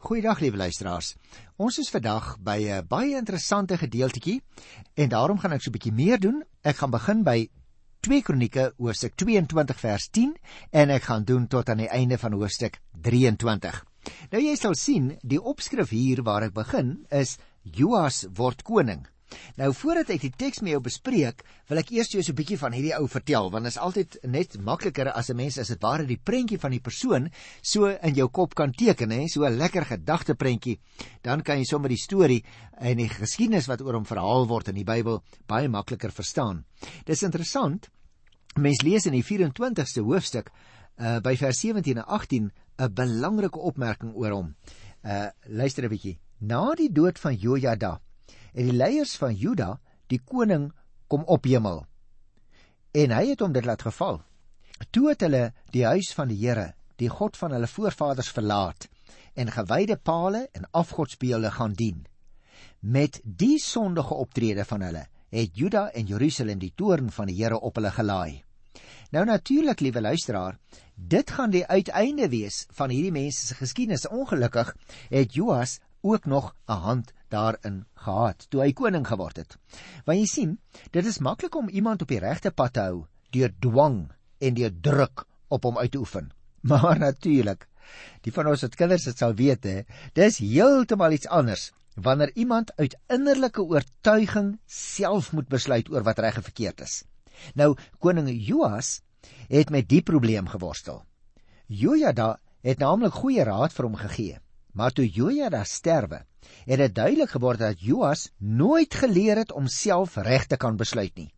Goeiedag lieve luisteraars. Ons is vandag by 'n baie interessante gedeeltjie en daarom gaan ek so 'n bietjie meer doen. Ek gaan begin by 2 Kronieke hoofstuk 22 vers 10 en ek gaan doen tot aan die einde van hoofstuk 23. Nou jy sal sien, die opskrif hier waar ek begin is Joas word koning. Nou voordat ek die teks met jou bespreek, wil ek eers jou so 'n bietjie van hierdie ou vertel, want dit is altyd net makliker as 'n mens as dit ware die prentjie van die persoon so in jou kop kan teken, hè, so 'n lekker gedagteprentjie. Dan kan jy sommer die storie en die geskiedenis wat oor hom verhaal word in die Bybel baie makliker verstaan. Dis interessant. Mens lees in die 24ste hoofstuk uh by vers 17 en 18 'n belangrike opmerking oor hom. Uh luister 'n bietjie. Na die dood van Jojada en die leiers van Juda die koning kom op hemel. En hy het hom dit laat geval. Toe het hulle die huis van die Here, die God van hulle voorvaders verlaat en gewyde pale en afgodsbeelde gaan dien. Met die sondige optrede van hulle het Juda en Jerusalem die toorn van die Here op hulle gelaai. Nou natuurlik, liewe luisteraar, dit gaan die uiteinde wees van hierdie mense se geskiedenis. Ongelukkig het Joas ook nog 'n hand daarin gehad toe hy koning geword het. Want jy sien, dit is maklik om iemand op die regte pad te hou deur dwang en deur druk op hom uit te oefen. Maar natuurlik, die van ons wat kinders dit sal weet hè, dis heeltemal iets anders wanneer iemand uit innerlike oortuiging self moet besluit oor wat reg en verkeerd is. Nou koning Joas het met die probleem geworstel. Jojada het naamlik goeie raad vir hom gegee. Maar toe Jojada sterwe, het dit duidelik geword dat Joas nooit geleer het om self reg te kan besluit nie.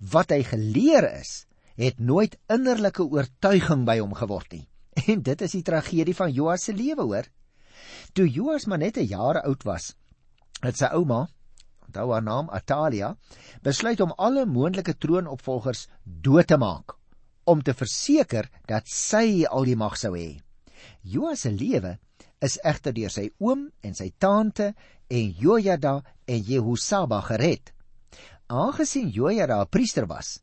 Wat hy geleer is, het nooit innerlike oortuiging by hom geword nie. En dit is die tragedie van Joas se lewe, hoor. Toe Joas maar net 'n jaar oud was, het sy ouma, onthou haar naam Atalia, besluit om alle moontlike troonopvolgers dood te maak om te verseker dat sy al die mag sou hê. Joas se lewe is egter deur sy oom en sy tante en Jojada en Jehosaba gered. Aangesien Jojada 'n priester was,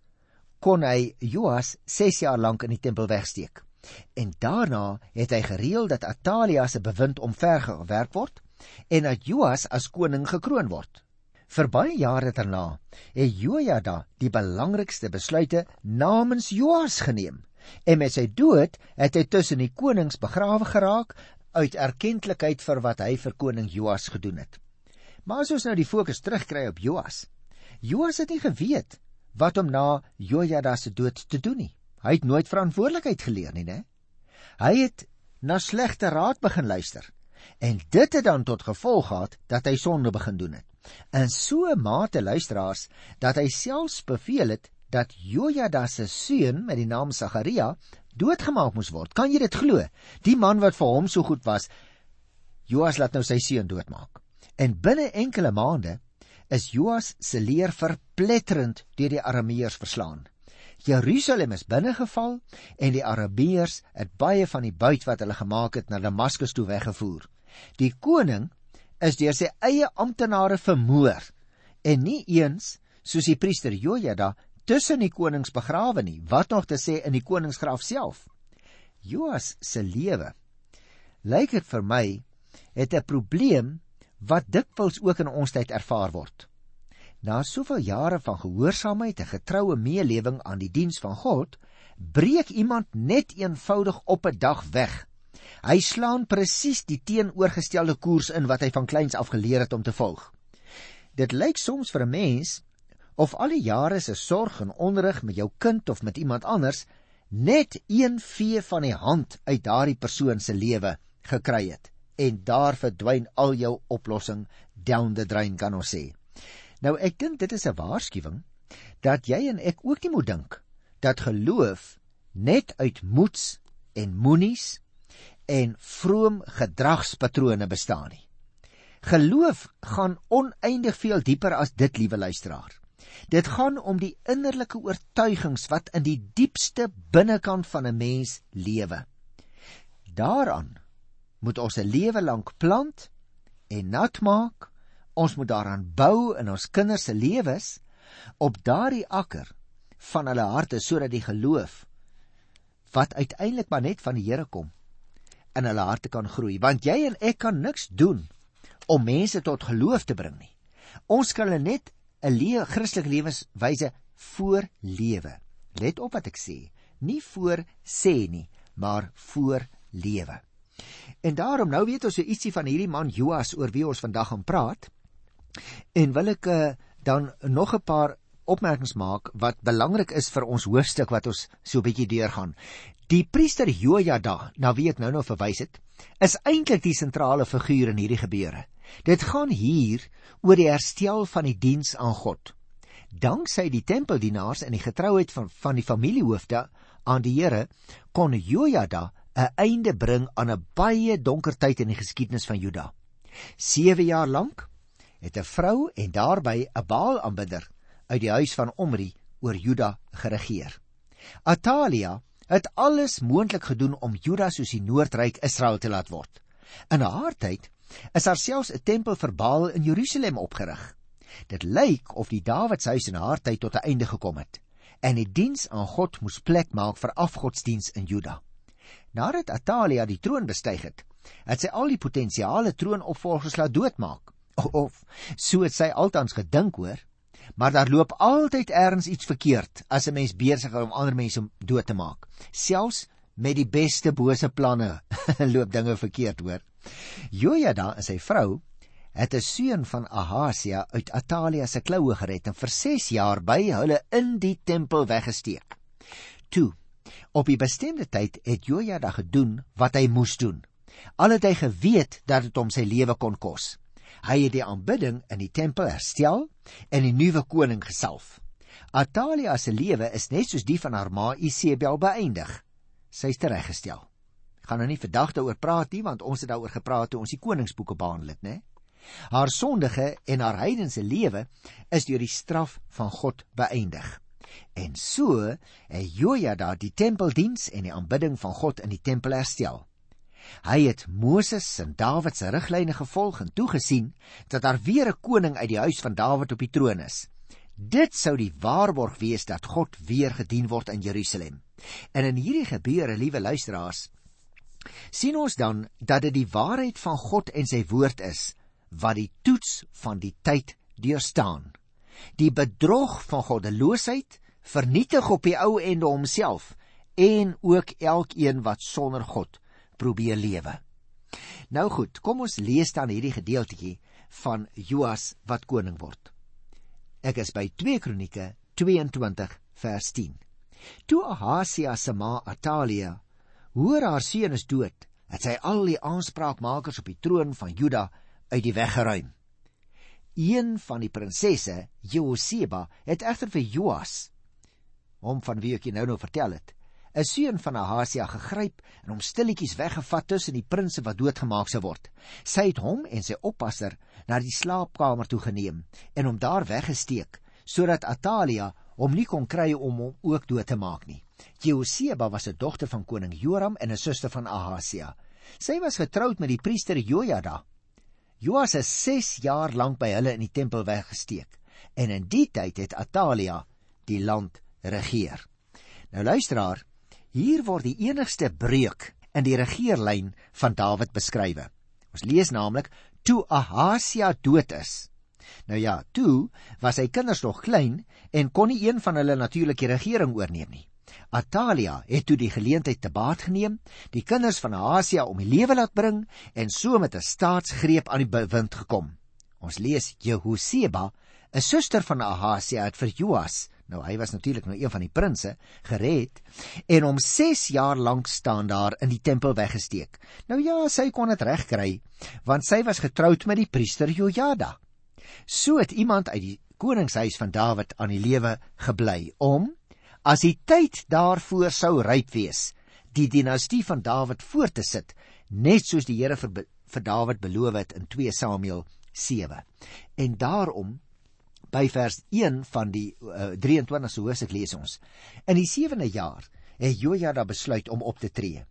kon hy Joas 6 jaar lank in die tempel wegsteek. En daarna het hy gereël dat Atalia se bewind omvergewerp word en dat Joas as koning gekroon word. Vir baie jare daarna het Jojada die belangrikste besluite namens Joas geneem. En met sy dood het hy tussen die konings begrawe geraak uit erkenklikheid vir wat hy vir koning Joas gedoen het. Maar as ons nou die fokus terugkry op Joas. Joas het nie geweet wat om na Jojada se dood te doen nie. Hy het nooit verantwoordelikheid geleer nie, né? Hy het na slegte raad begin luister en dit het dan tot gevolg gehad dat hy sonde begin doen het. In so 'n mate luisteraars dat hy selfs beveel het dat Jojada se seun met die naam Sagaria doodgemaak moes word. Kan jy dit glo? Die man wat vir hom so goed was, Joas laat nou sy seun doodmaak. En binne enkele maande is Joas se leer verpletterend deur die Arameërs verslaan. Jerusalem is binnegeval en die Arameërs het baie van die buit wat hulle gemaak het na Damaskus toe weggevoer. Die koning is deur sy eie amptenare vermoor en nie eens soos die priester Jojada tussen die konings begrawe nie, wat nog te sê in die koningsgraf self. Joas se lewe lyk dit vir my het 'n probleem wat dikwels ook in ons tyd ervaar word. Na soveel jare van gehoorsaamheid en getroue meelewing aan die diens van God, breek iemand net eenvoudig op 'n dag weg. Hy slaan presies die teenoorgestelde koers in wat hy van kleins af geleer het om te volg. Dit lyk soms vir 'n mens of al die jare se sorg en onderrig met jou kind of met iemand anders net een vee van die hand uit daardie persoon se lewe gekry het en daar verdwyn al jou oplossing down the drain kan ons sê. Nou ek dink dit is 'n waarskuwing dat jy en ek ook nie moet dink dat geloof net uit moeds en moenies en vroom gedragspatrone bestaan nie. Geloof gaan oneindig veel dieper as dit, liewe luisteraar. Dit gaan om die innerlike oortuigings wat in die diepste binnekant van 'n mens lewe. Daaraan moet ons 'n lewe lank plant en nat maak. Ons moet daaraan bou in ons kinders se lewens op daardie akker van hulle harte sodat die geloof wat uiteindelik maar net van die Here kom in hulle harte kan groei, want jy en ek kan niks doen om mense tot geloof te bring nie. Ons kan hulle net 'n lewe Christelike lewenswyse voorlewe. Let op wat ek sê, nie voor sê nie, maar voor lewe. En daarom nou weet ons so ietsie van hierdie man Joas oor wie ons vandag gaan praat. En wil ek uh, dan nog 'n paar opmerkings maak wat belangrik is vir ons hoofstuk wat ons so 'n bietjie deurgaan. Die priester Jojada, na wie ek nou nou verwys het, is eintlik die sentrale figuur in hierdie gebeure. Dit gaan hier oor die herstel van die diens aan God. Danksy die tempeldienaars en die getrouheid van van die familiehoofde aan die Here kon Jojada 'n einde bring aan 'n baie donker tyd in die geskiedenis van Juda. 7 jaar lank het 'n vrou en daarbey 'n Baal-aanbidder uit die huis van Omri oor Juda geregeer. Atalia het alles moontlik gedoen om Juda soos die Noordryk Israel te laat word. In haar tyd is daar selfs 'n tempel vir Baal in Jerusalem opgerig. Dit lyk of die Dawidshuis in haar tyd tot 'n einde gekom het en die diens aan God moes plek maak vir afgodsdiens in Juda. Nadat Atalia die troon bestyg het, het sy al die potensiale troonopvolgers laat doodmaak. Of so het sy altans gedink hoor, maar daar loop altyd ergens iets verkeerd as 'n mens besig is om ander mense dood te maak. Selfs met die beste bose planne loop dinge verkeerd hoor. Jojada en sy vrou het 'n seun van Ahasia uit Atalia se kloue gered en vir 6 jaar by hulle in die tempel weggesteek. Toe op die bestemde tyd het Jojada gedoen wat hy moes doen. Al het hy geweet dat dit hom sy lewe kon kos. Hy het die aanbidding in die tempel herstel en die nuwe koning gesalf. Atalia se lewe is net soos die van haar ma Isebel beëindig. Sy is tereggestel. Ek gaan nou nie vandag daaroor praat nie want ons het daaroor gepraat toe ons die koningsboeke behandel het, né? Haar sondige en haar heidense lewe is deur die straf van God beëindig. En so het Jojada die tempeldiens en die aanbidding van God in die tempel herstel. Hy het Moses en Dawid se riglyne gevolg en toegesien dat daar weer 'n koning uit die huis van Dawid op die troon is. Dit sou die waarborg wees dat God weer gedien word in Jerusalem. En in hierdie gebeure, liewe luisteraars, sien ons dan dat dit die waarheid van God en sy woord is wat die toets van die tyd deurstaan. Die bedrog van goddeloosheid vernietig op die ou ende homself en ook elkeen wat sonder God probeer lewe. Nou goed, kom ons lees dan hierdie gedeeltjie van Joas wat koning word. Ek is by 2 Kronieke 22 vers 10. Toe Ahasia se ma Atalia hoor haar seun is dood, het sy al die aanspraakmakers op die troon van Juda uit die weg geruim. Een van die prinsesse, Joseba, het egter vir Joas, hom van wie ek nou nou vertel het, 'n seun van Ahasia gegryp en hom stilletjies weggevat tussen die prinses wat doodgemaak sou word. Sy het hom en sy oppasser na die slaapkamer toe geneem en hom daar weggesteek sodat Atalia hom nie kon kry om hom ook dood te maak nie. Jehoseba was 'n dogter van koning Joram en 'n suster van Ahasia. Sy was getroud met die priester Jojada. Joas is 6 jaar lank by hulle in die tempel weggesteek en in die tyd het Atalia die land regeer. Nou luisteraar, Hier word die enigste breuk in die regeerlyn van Dawid beskryf. Ons lees naamlik toe Ahasia dood is. Nou ja, toe was sy kinders nog klein en kon nie een van hulle natuurlik die regering oorneem nie. Atalia het toe die geleentheid te baat geneem, die kinders van Ahasia om die lewe laat bring en so met 'n staatsgreep aan die bewind gekom. Ons lees Jehoseba, 'n suster van Ahasia het vir Joas nou hy was natuurlik nou een van die prinse gered en hom 6 jaar lank staan daar in die tempel weggesteek. Nou ja, sy kon dit regkry want sy was getroud met die priester Jojada. So het iemand uit die koningshuis van Dawid aan die lewe gebly om as die tyd daarvoor sou ryp wees, die dinastie van Dawid voort te sit, net soos die Here vir, vir Dawid beloof het in 2 Samuel 7. En daarom by vers 1 van die uh, 23ste hoofstuk lees ons. In die 7de jaar het Jojada besluit om op te tree.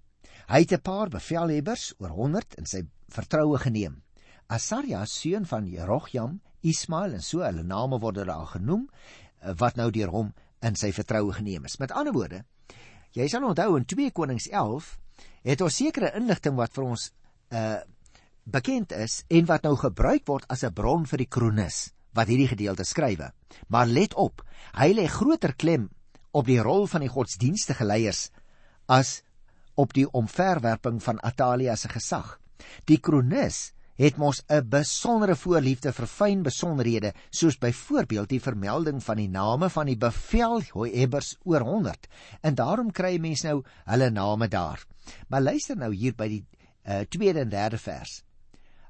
Hy het 'n paar bevelhebbers oor 100 in sy vertroue geneem. Asaria, seun van Jerogiam, Ismael en so hulle name word daar genoem uh, wat nou deur hom in sy vertroue geneem is. Met ander woorde, jy sal onthou in 2 Konings 11 het ons sekere inligting wat vir ons uh bekend is en wat nou gebruik word as 'n bron vir die kronikus wat hierdie gedeelte skrywe. Maar let op, hy lê groter klem op die rol van die godsdienstige leiers as op die omverwerping van Atalia se gesag. Die kronikus het mos 'n besondere voorliefde vir fyn besonderhede, soos byvoorbeeld die vermelding van die name van die bevelhebbers oor 100. En daarom kry mense nou hulle name daar. Maar luister nou hier by die uh, tweede en derde vers.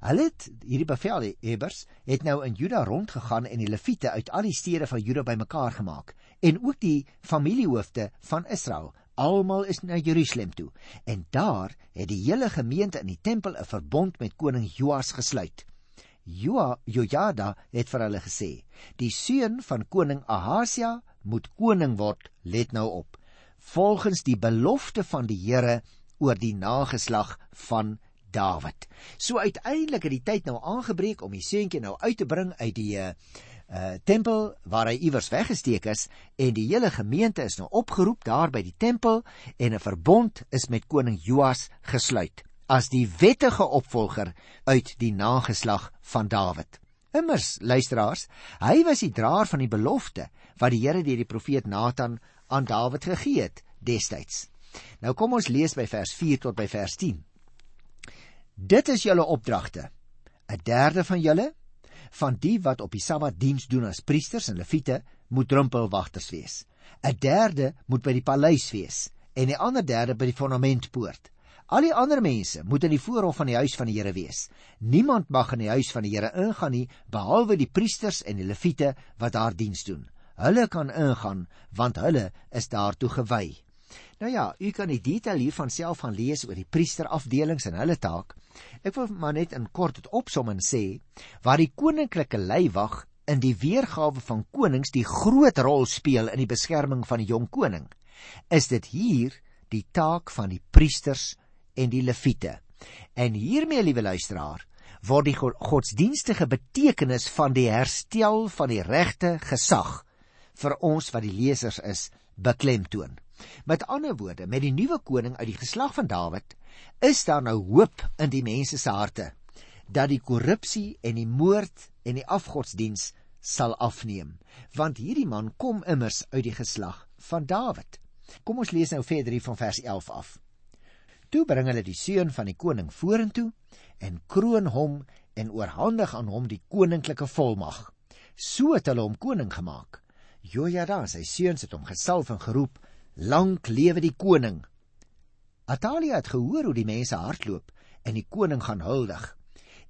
Hulle het hierdie bevelhebbers het nou in Juda rondgegaan en die leviete uit al die stede van Juda bymekaar gemaak en ook die familiehoofde van Israel. Almal is na Jerusalem toe en daar het die hele gemeente in die tempel 'n verbond met koning Joas gesluit. Joa Jojada het vir hulle gesê: "Die seun van koning Ahasia moet koning word, let nou op, volgens die belofte van die Here oor die nageslag van Dawid. So uiteindelik het die tyd nou aangebreek om die seentjie nou uit te bring uit die uh, tempel waar hy iewers weggesteek is en die hele gemeente is nou opgeroep daar by die tempel en 'n verbond is met koning Joas gesluit as die wettige opvolger uit die nageslag van Dawid. Immers, luisteraars, hy was die draer van die belofte wat die Here deur die profeet Nathan aan Dawid gegee het destyds. Nou kom ons lees by vers 4 tot by vers 10. Dit is julle opdragte. 'n Derde van julle van die wat op die Sabbat diens doen as priesters en leviete moet drumpelwagters wees. 'n Derde moet by die paleis wees en die ander derde by die fondamentpoort. Al die ander mense moet in die voorhof van die huis van die Here wees. Niemand mag in die huis van die Here ingaan nie behalwe die priesters en die leviete wat daar diens doen. Hulle kan ingaan want hulle is daartoe gewy. Nou ja, u kan die detail hiervan self gaan lees oor die priesterafdelings en hulle taak. Ek wil maar net in kort dit opsom en sê waar die koninklike leiwag in die weergawe van konings die groot rol speel in die beskerming van die jong koning, is dit hier die taak van die priesters en die leviete. En hiermee, liewe luisteraar, word die godsdienstige betekenis van die herstel van die regte gesag vir ons wat die lesers is beklemtoon. Met ander woorde, met die nuwe koning uit die geslag van Dawid, is daar nou hoop in die mense se harte dat die korrupsie en die moord en die afgodsdiens sal afneem, want hierdie man kom immers uit die geslag van Dawid. Kom ons lees nou verder hier van vers 11 af. Toe bring hulle die seun van die koning vorentoe en kroon hom en oorhandig aan hom die koninklike volmag. So het hulle hom koning gemaak. Jojada, sy seuns het hom gesalf en geroep Lank lewe die koning. Atalia het gehoor hoe die mense hardloop en die koning gaan huldig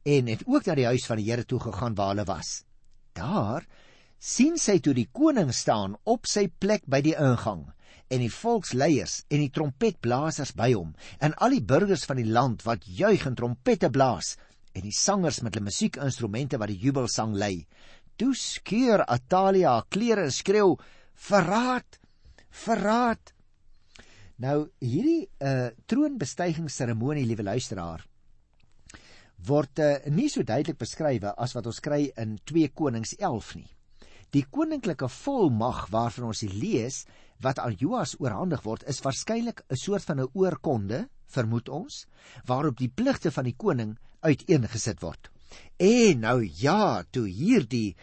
en het ook na die huis van die Here toe gegaan waar hulle was. Daar sien sy toe die koning staan op sy plek by die ingang en die volksleiers en die trompetblasers by hom en al die burgers van die land wat juig en trompette blaas en die sangers met hulle musiekinstrumente wat die jubelsang lei. Toe skeur Atalia haar klere en skreeu: "Verraad! Verraad. Nou hierdie uh troonbestygingsseremonie, liewe luisteraar, word uh, nie so duidelik beskryf as wat ons kry in 2 Konings 11 nie. Die koninklike volmag waarvan ons lees wat aan Joas oorhandig word, is waarskynlik 'n soort van 'n oorkonde, vermoed ons, waarop die pligte van die koning uiteengesit word. En nou ja, toe hierdie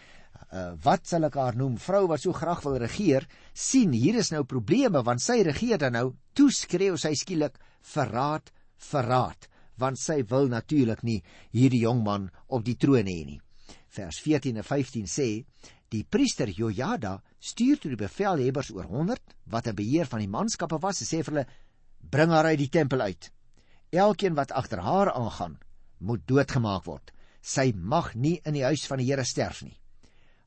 uh, wat sal ek haar noem, vrou wat so graag wil regeer, sien hier is nou probleme want sy regeer dan nou, toe skreeu sy skielik verraad, verraad, want sy wil natuurlik nie hierdie jong man op die troon hê nie. Vers 14 en 15 sê: Die priester Jojada stuur toe die bevelhebbers oor 100 wat 'n beheer van die manskappe was, en sê vir hulle: Bring haar uit die tempel uit. Elkeen wat agter haar aangaan, moet doodgemaak word. Sy mag nie in die huis van die Here sterf nie.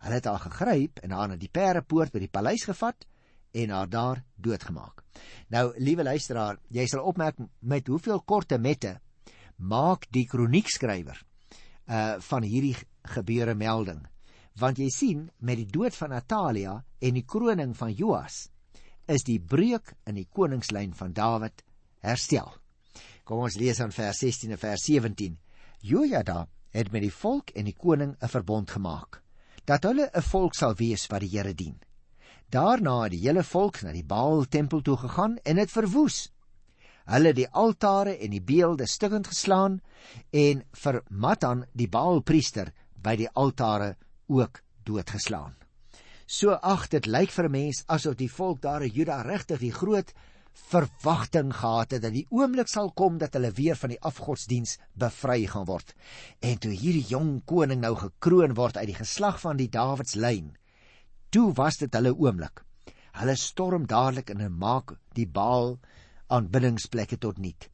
Hulle het haar gegryp en haar na die Perepoort by die paleis gevat en haar daar doodgemaak. Nou, liewe luisteraar, jy sal opmerk met hoeveel korte mette maak die kroniekskrywer uh van hierdie gebeure melding. Want jy sien met die dood van Natalia en die kroning van Joas is die breuk in die koningslyn van Dawid herstel. Kom ons lees aan vers 16 en vers 17. Jojada het met die volk en die koning 'n verbond gemaak dat hulle 'n volk sal wees wat die Here dien. Daarna het die hele volk na die Baal tempel toe gegaan en dit verwoes. Hulle die altare en die beelde stukkend geslaan en vir Matan die Baalpriester by die altare ook doodgeslaan. So ag dit lyk vir 'n mens asof die volk daar in Juda regtig die groot verwagting gehad het dat die oomblik sal kom dat hulle weer van die afgodsdiens bevry gaan word. En toe hierdie jong koning nou gekroon word uit die geslag van die Dawidslyn, toe was dit hulle oomblik. Hulle storm dadelik in en maak die Baal aanbiddingsplekke tot niet.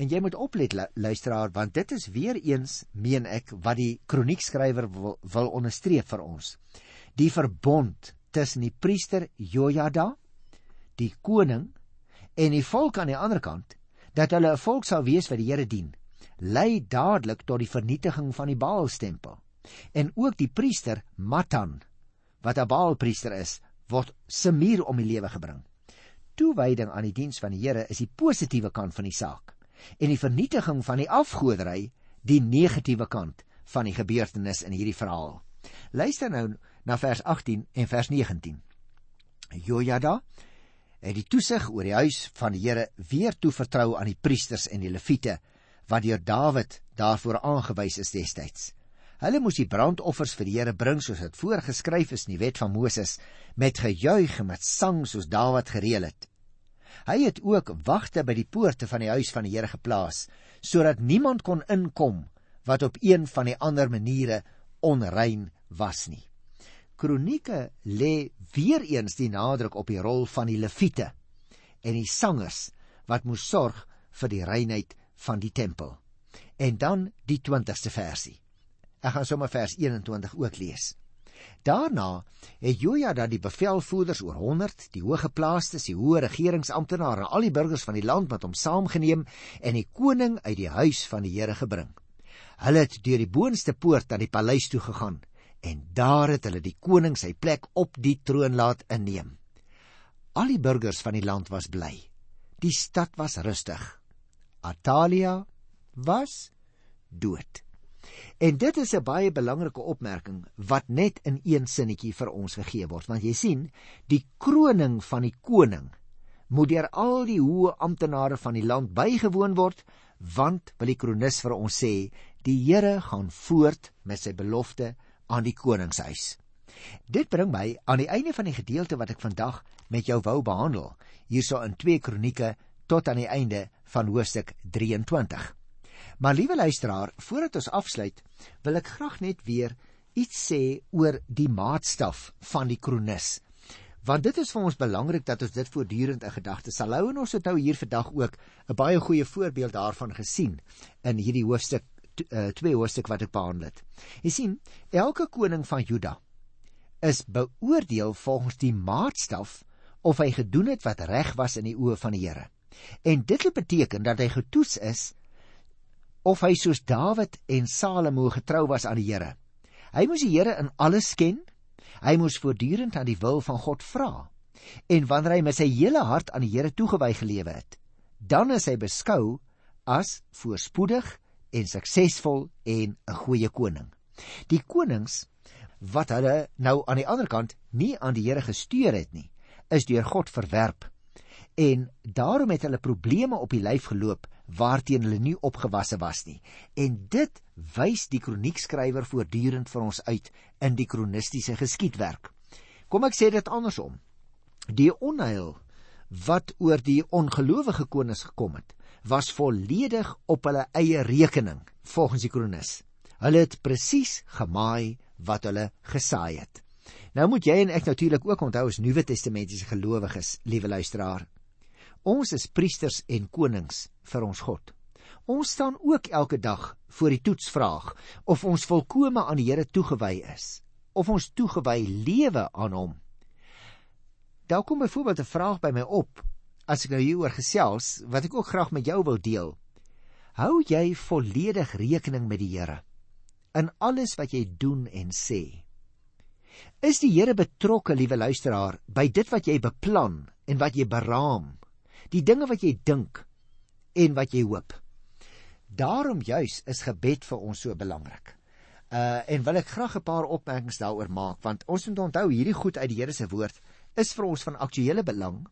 En jy moet oplet luisteraar want dit is weer eens meen ek wat die kroniekskrywer wil, wil onderstreep vir ons. Die verbond tussen die priester Jojada, die koning en die volk aan die ander kant dat hulle 'n volk sal wees wat die Here dien, lei dadelik tot die vernietiging van die Baalstempel. En ook die priester Matan wat 'n Baalpriester is, word se muur om die lewe gebring toewyding aan die diens van die Here is die positiewe kant van die saak en die vernietiging van die afgoderry die negatiewe kant van die gebeurtenis in hierdie verhaal. Luister nou na vers 18 en vers 19. Jojada het die toesig oor die huis van die Here weer toevertrou aan die priesters en die leviete wat deur Dawid daarvoor aangewys is destyds. Hulle moes die brandoffers vir die Here bring soos dit voorgeskryf is in die wet van Moses met gejuig en met sang soos Dawid gereël het. Hy het ook wagte by die poorte van die huis van die Here geplaas sodat niemand kon inkom wat op een van die ander maniere onrein was nie. Kronieke lê weer eens die nadruk op die rol van die leviete en die sangers wat moes sorg vir die reinheid van die tempel. En dan die 20ste versie. Ek gaan sommer vers 21 ook lees. Daarna het Jojada die bevelvoerders oor 100, die hoëgeplaastes, die hoë regeringsamptenare en al die burgers van die land met hom saamgeneem en die koning uit die huis van die Here gebring. Hulle het deur die boonste poort aan die paleis toe gegaan en daar het hulle die koning sy plek op die troon laat inneem. Al die burgers van die land was bly. Die stad was rustig. Atalia was dood. En dit is 'n baie belangrike opmerking wat net in een sinnetjie vir ons gegee word, want jy sien, die kroning van die koning moet deur al die hoë amptenare van die land bygewoon word, want wil die kronikus vir ons sê, die Here gaan voort met sy belofte aan die koningshuis. Dit bring my aan die einde van die gedeelte wat ek vandag met jou wou behandel, hierso in 2 Kronieke tot aan die einde van hoofstuk 23. Maar liewe luisteraar, voordat ons afsluit, wil ek graag net weer iets sê oor die maatstaf van die kronikus. Want dit is vir ons belangrik dat ons dit voortdurend in gedagte sal hou en ons het nou hier vandag ook 'n baie goeie voorbeeld daarvan gesien in hierdie hoofstuk uh, twee hoofstuk wat ek behandel het. Jy sien, elke koning van Juda is beoordeel volgens die maatstaf of hy gedoen het wat reg was in die oë van die Here. En dit beteken dat hy getoets is of hy soos Dawid en Salomo getrou was aan die Here. Hy moes die Here in alles ken. Hy moes voortdurend aan die wil van God vra. En wanneer hy met sy hele hart aan die Here toegewy gelewe het, dan is hy beskou as voorspoedig en suksesvol en 'n goeie koning. Die konings wat hulle nou aan die ander kant nie aan die Here gestuur het nie, is deur God verwerp. En daarom het hulle probleme op die lyf geloop waarteen hulle nie opgewasse was nie. En dit wys die kroniekskrywer voortdurend vir ons uit in die kronistiese geskiedwerk. Kom ek sê dit andersom. Die onheil wat oor die ongelowige konings gekom het, was volledig op hulle eie rekening, volgens die kronikus. Hulle het presies gemaai wat hulle gesaai het. Nou moet jy en ek natuurlik ook onthou as Nuwe Testamentiese gelowiges, liewe luisteraar, Ons is priesters en konings vir ons God. Ons staan ook elke dag voor die toetsvraag of ons volkome aan die Here toegewy is, of ons toegewy lewe aan hom. Daar kom byvoorbeeld 'n vraag by my op as ek nou hieroor gesels wat ek ook graag met jou wil deel. Hou jy volledig rekening met die Here in alles wat jy doen en sê? Is die Here betrokke, liewe luisteraar, by dit wat jy beplan en wat jy beraam? die dinge wat jy dink en wat jy hoop. Daarom juis is gebed vir ons so belangrik. Uh en wil ek graag 'n paar opmerkings daaroor maak want ons moet onthou hierdie goed uit die Here se woord is vir ons van aktuële belang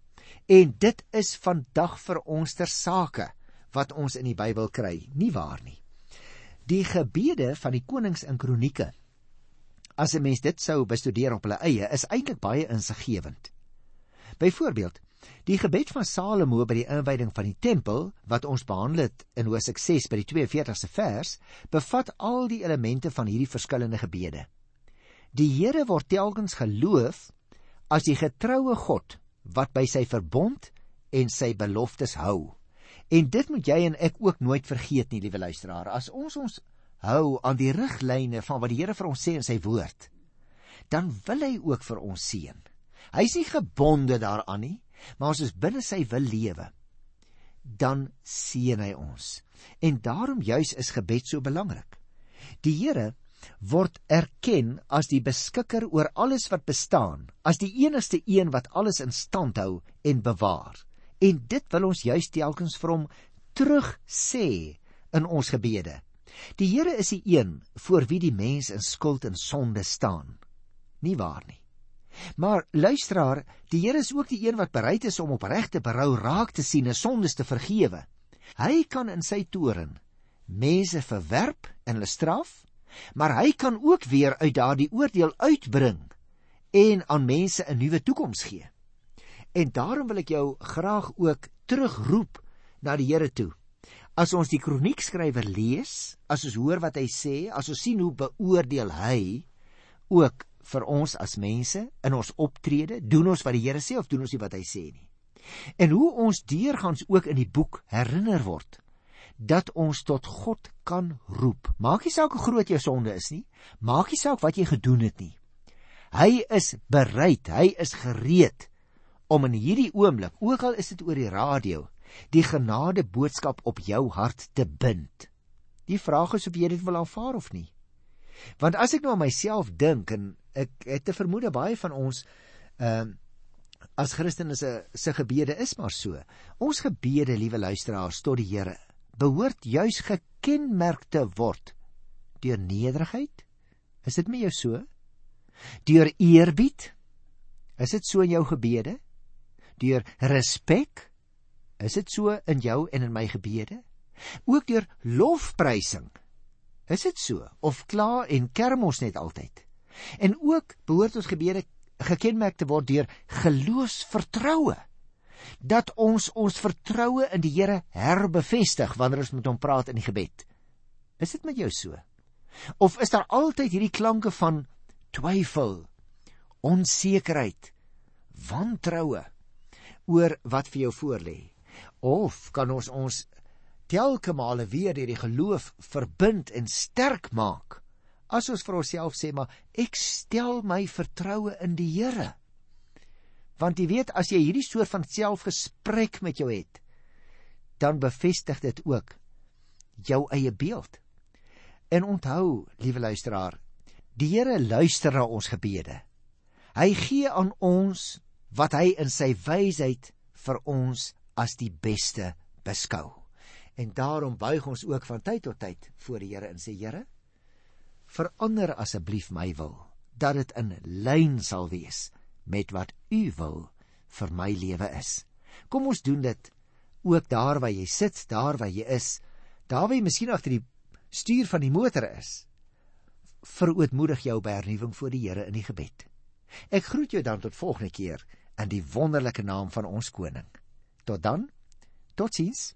En dit is vandag vir ons ter sake wat ons in die Bybel kry, nie waar nie? Die gebede van die konings in Kronieke as 'n mens dit sou bestudeer op hulle eie, is eintlik baie insiggewend. Byvoorbeeld, die gebed van Salomo by die inwyding van die tempel wat ons behandel het in Hosea 6 by die 42ste vers, bevat al die elemente van hierdie verskillende gebede. Die Here word telkens geloof as die getroue God wat by sy verbond en sy beloftes hou. En dit moet jy en ek ook nooit vergeet nie, liewe luisteraar. As ons ons hou aan die riglyne van wat die Here vir ons sê in sy woord, dan wil hy ook vir ons seën. Hy is nie gebonde daaraan nie, maar ons binne sy wil lewe, dan seën hy ons. En daarom juis is gebed so belangrik. Die Here word erken as die beskikker oor alles wat bestaan, as die enigste een wat alles in stand hou en bewaar. En dit wil ons juis telkens vir hom terug sê in ons gebede. Die Here is die een voor wie die mens in skuld en sonde staan. Nie waar nie. Maar luisteraar, die Here is ook die een wat bereid is om opregte berou raak te sien en sondes te vergewe. Hy kan in sy toren mense verwerp en hulle straf, maar hy kan ook weer uit daardie oordeel uitbring en aan mense 'n nuwe toekoms gee. En daarom wil ek jou graag ook terugroep na die Here toe. As ons die kroniekskrywer lees, as ons hoor wat hy sê, as ons sien hoe beoordeel hy ook vir ons as mense in ons optrede, doen ons wat die Here sê of doen ons nie wat hy sê nie. En hoe ons deurgangs ook in die boek herinner word dat ons tot God kan roep. Maak nie saak hoe groot jou sonde is nie, maak nie saak wat jy gedoen het nie. Hy is bereid, hy is gereed om in hierdie oomblik, ook al is dit oor die radio, die genade boodskap op jou hart te bind. Die vraag is of jy dit wil aanvaar of nie. Want as ek nou aan myself dink en ek het te vermoed baie van ons ehm uh, as Christene se se gebede is maar so. Ons gebede, liewe luisteraars, tot die Here behoort juis gekenmerk te word deur nederigheid. Is dit met jou so? Deur eerbied? Is dit so in jou gebede? Deur respek? Is dit so in jou en in my gebede? Ook deur lofprysing. Is dit so of kla en kerm ons net altyd? En ook behoort ons gebede gekenmerk te word deur geloofsvertroue. Dat ons ons vertroue in die Here herbevestig wanneer ons met hom praat in die gebed. Is dit met jou so? Of is daar altyd hierdie klanke van twyfel, onsekerheid, wantroue oor wat vir jou voorlê? of kan ons ons telke male weer deur die geloof verbind en sterk maak as ons vir onsself sê maar ek stel my vertroue in die Here want jy weet as jy hierdie soort van selfgesprek met jou het dan bevestig dit ook jou eie beeld en onthou liewe luisteraar die Here luister na ons gebede hy gee aan ons wat hy in sy wysheid vir ons as die beste beskou. En daarom buig ons ook van tyd tot tyd voor die Here en sê Here, verander asseblief my wil dat dit in lyn sal wees met wat U wil vir my lewe is. Kom ons doen dit ook daar waar jy sit, daar waar jy is, daar waar jy miskien agter die stuur van die motor is. Verootmoedig jou by hernuwing voor die Here in die gebed. Ek groet jou dan tot volgende keer in die wonderlike naam van ons koning. Tot dan. Totsiens.